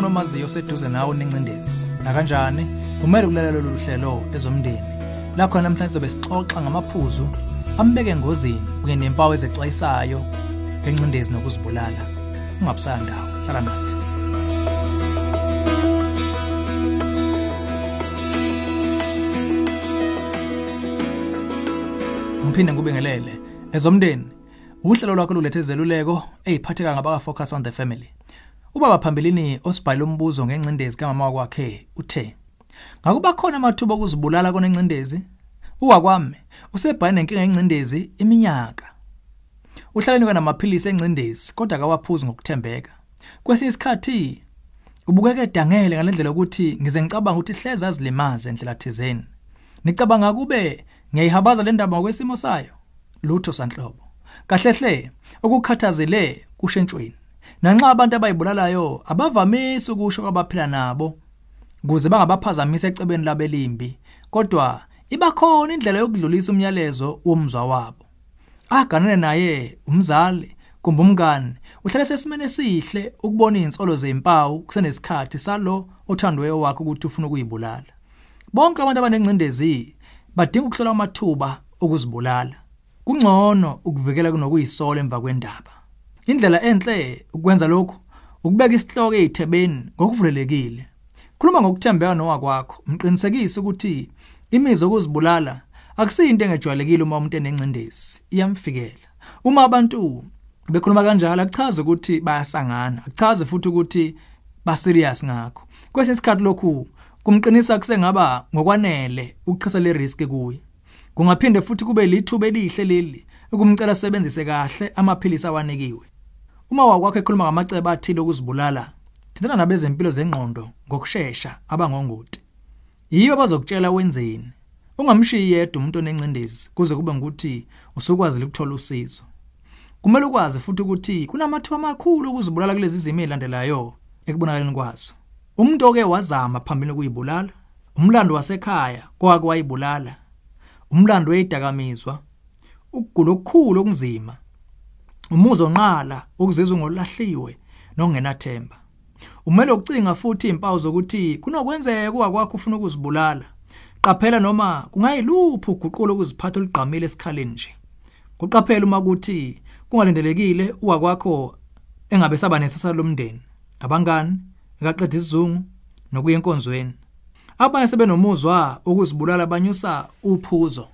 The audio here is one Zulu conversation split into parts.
ukhona omaziyo oseduze nawe onencindezi nakanjani? Kumele ukulalela lolu hlelo ezomndeni. La khona namhlanje sizobe sixoxa ngamaphuzu ambeke engozini kunye nempawu ezexwayisayo ngencindezi nokuzibulala. Ungabusaya ndawo hlala nathi. Ngiphinde ngubingelele ezomndeni uhlelo lwakho lulethe izeluleko eziphatheka ngabaka focus on the family. Ubaba phambilini osibhalile umbuzo ngencindezi kamama wakhe uthe ngakuba khona amathuba okuzibulala kona encindezi uwakwami usebhayini nenkinga yencindezi iminyaka. Uhlaleni kanamaphilisi encindezi kodwa akawaphuzi ngokuthembeka. Kwesinye isikhathi ubukeke dangele ngalendlela ukuthi ngize ngicabanga ukuthi hleza azilimaze endlela thizeni. Nicabanga kube ngiyayihabaza le ndaba ngokwesimo sayo. Lutho sanhlobo. Kahle hle ukukhathazele kushentshweni nanxa abantu abayibulalayo abavamisi ukusho kwabaphila nabo kuze bangabaphazamisa ecebeni labelimbi. Kodwa ibakhona indlela yokudlulisa umyalezo womzwa wabo. Aganene naye umzali kumbe umngane uhlale sesimene esihle ukubona izinsolo zezimpawu kusenesikhathi salo othandweyo wakhe ukuthi ufuna ukuyibulala. Bonke abantu abanencindezi badinga ukuhlola amathuba okuzibulala. Kungcono ukuvikela kunokuyisola emva kwendaba. Indlela enhle ukwenza lokhu ukubeka isihloko ezithebeni ngokuvulelekile. Khuluma ngokuthembeka nowakwakho umqinisekise ukuthi imizwa okuzibulala akusiyinto engejwayelekile uma umuntu enencindezi iyamfikela. Uma abantu bekhuluma kanjalo akuchaze ukuthi bayasangana akuchaze futhi ukuthi ba serious ngakho. Kwesinye isikhathi lokhu kumqinisa kusengaba ngokwanele ukuqhisa le risk kuye. Kungaphinde futhi kube lithuba elihle leli ukumcela sebenzise kahle amaphilisi awanikiwe. Uma wakwakho ekhuluma ngamacebo athile okuzibulala thina nabezempilo zengqondo ngokusheshsha abangongoti yiyo abazokutshela wenzeni? Ungamshiyi yedwa umuntu onencindezi kuze kube ngukuthi usukwazi ukuthola usizo. Kumele ukwazi futhi ukuthi kunamathuba amakhulu okuzibulala kulezi zimo ezilandelayo ekubonakaleni kwazo. Umuntu oke wazama phambili ukuyibulala umlando wasekhaya kwake wayibulala umlando weyidakamizwa ukugula okukhulu okunzima umuzwa onqala ukuzizwa ngolahliwe nokungenathemba umele ucinga futhi izimpawu zokuthi kunokwenzeka kwakho ufuna ukuzibulala. Qaphela noma kungayiluphi uguqulo ukuziphatha oligqamile esikhaleni nje. Kuqaphela uma kuthi kungalindelekile uwakwakho engabe saba nesasa lomndeni abangani ekaqeda isizungu nokuya enkonzweni. Abanye sebenomuzwa ukuzibulala banyusa uphuzo.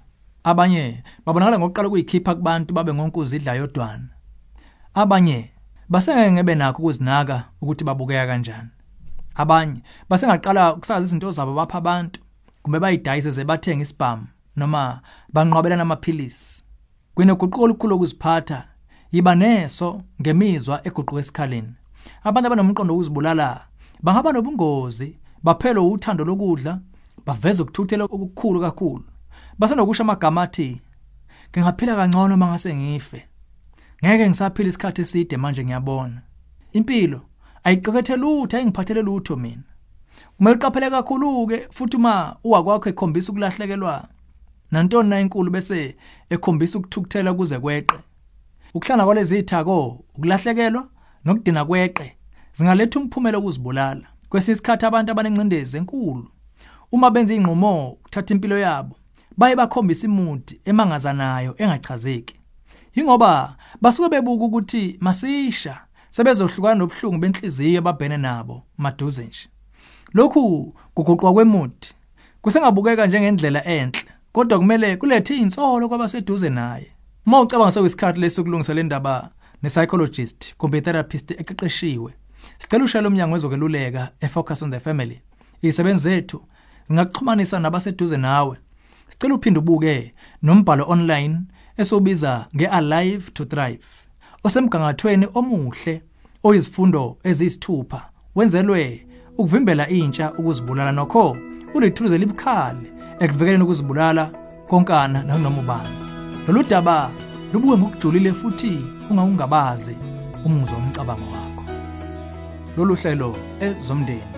Abanye babonakala ngokuqala ukuyikhipha kubantu babe ngonkuzi idla yodwana abanye basengeke ngebe nakho ukuzinaka ukuthi babukeka kanjani. Abanye basengaqala ukusaza izinto zabo bapha abantu kumbe bayidayise ze bathenga ispam noma banqwabelana amaphilisi. Kuneguquko olukhulu ukuziphatha yiba neso ngemizwa eguquka esikhaleni. Abantu abanomqondo wokuzibulala bangaba nobungozi baphelo uthando lokudla baveza ukuthuthela okukhulu kakhulu. Basenokusho amagama athi ngingaphila kangcono mangase ngife. Ngeke ngisaphila isikhathi eside manje ngiyabona. Impilo ayiqekethe lutho ayingiphathele lutho mina. Kumele uqaphele kakhulu ke futhi uma uwakwakho ekhombisa ukulahlekelwa nantoni na inkulu bese ekhombisa ukuthukuthela kuze kweqe. Ukuhlana kwalezi ithako ukulahlekelwa nokudina kweqe zingaletha umphumela okuzibulala kwesisikhathi abantu abanencindezi enkulu uma benza ingqumo ukuthatha impilo yabo baye bakhombisa imudi emangazanayo engachazeki. Ingoba basuke bebuka ukuthi masisha sebezohlukana nobuhlungu benhliziyo ababhene nabo maduze nje. Lokhu kuguqwa kwemudi kusengabukeka njengendlela enhle kodwa kumele kulethe izinsolo kwabaseduze naye. Uma ucabanga sekwesikhathi lesokulungisa le ndaba ne-psychologist kumbe therapist eqeqeshiwe sicela ushayela umnyango wezokweluleka efocus on the family. Izisebenzi zethu zingakuxhumanisa nabaseduze nawe. Sicela uphinde ubuke nombhalo online esobiza ngealive to thrive osemgangathweni omuhle oyizifundo eziyisithupha wenzelwe ukuvimbela intsha ukuzibulala. Nokho ulithuluze elibukhali ekuvikeleni ukuzibulala konkana nanoma ubani. Lolu daba lubuke ngokujulile futhi ungaungabazi umuzwa womcabango wakho. Lolu hlelo ezomndeni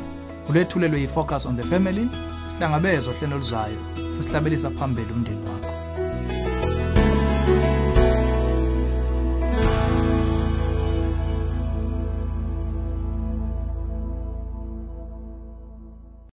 ulethulelwe yi-focus on the family sihlangabezwa hlelo luzayo sesihlabelisa phambili umndeni wakho.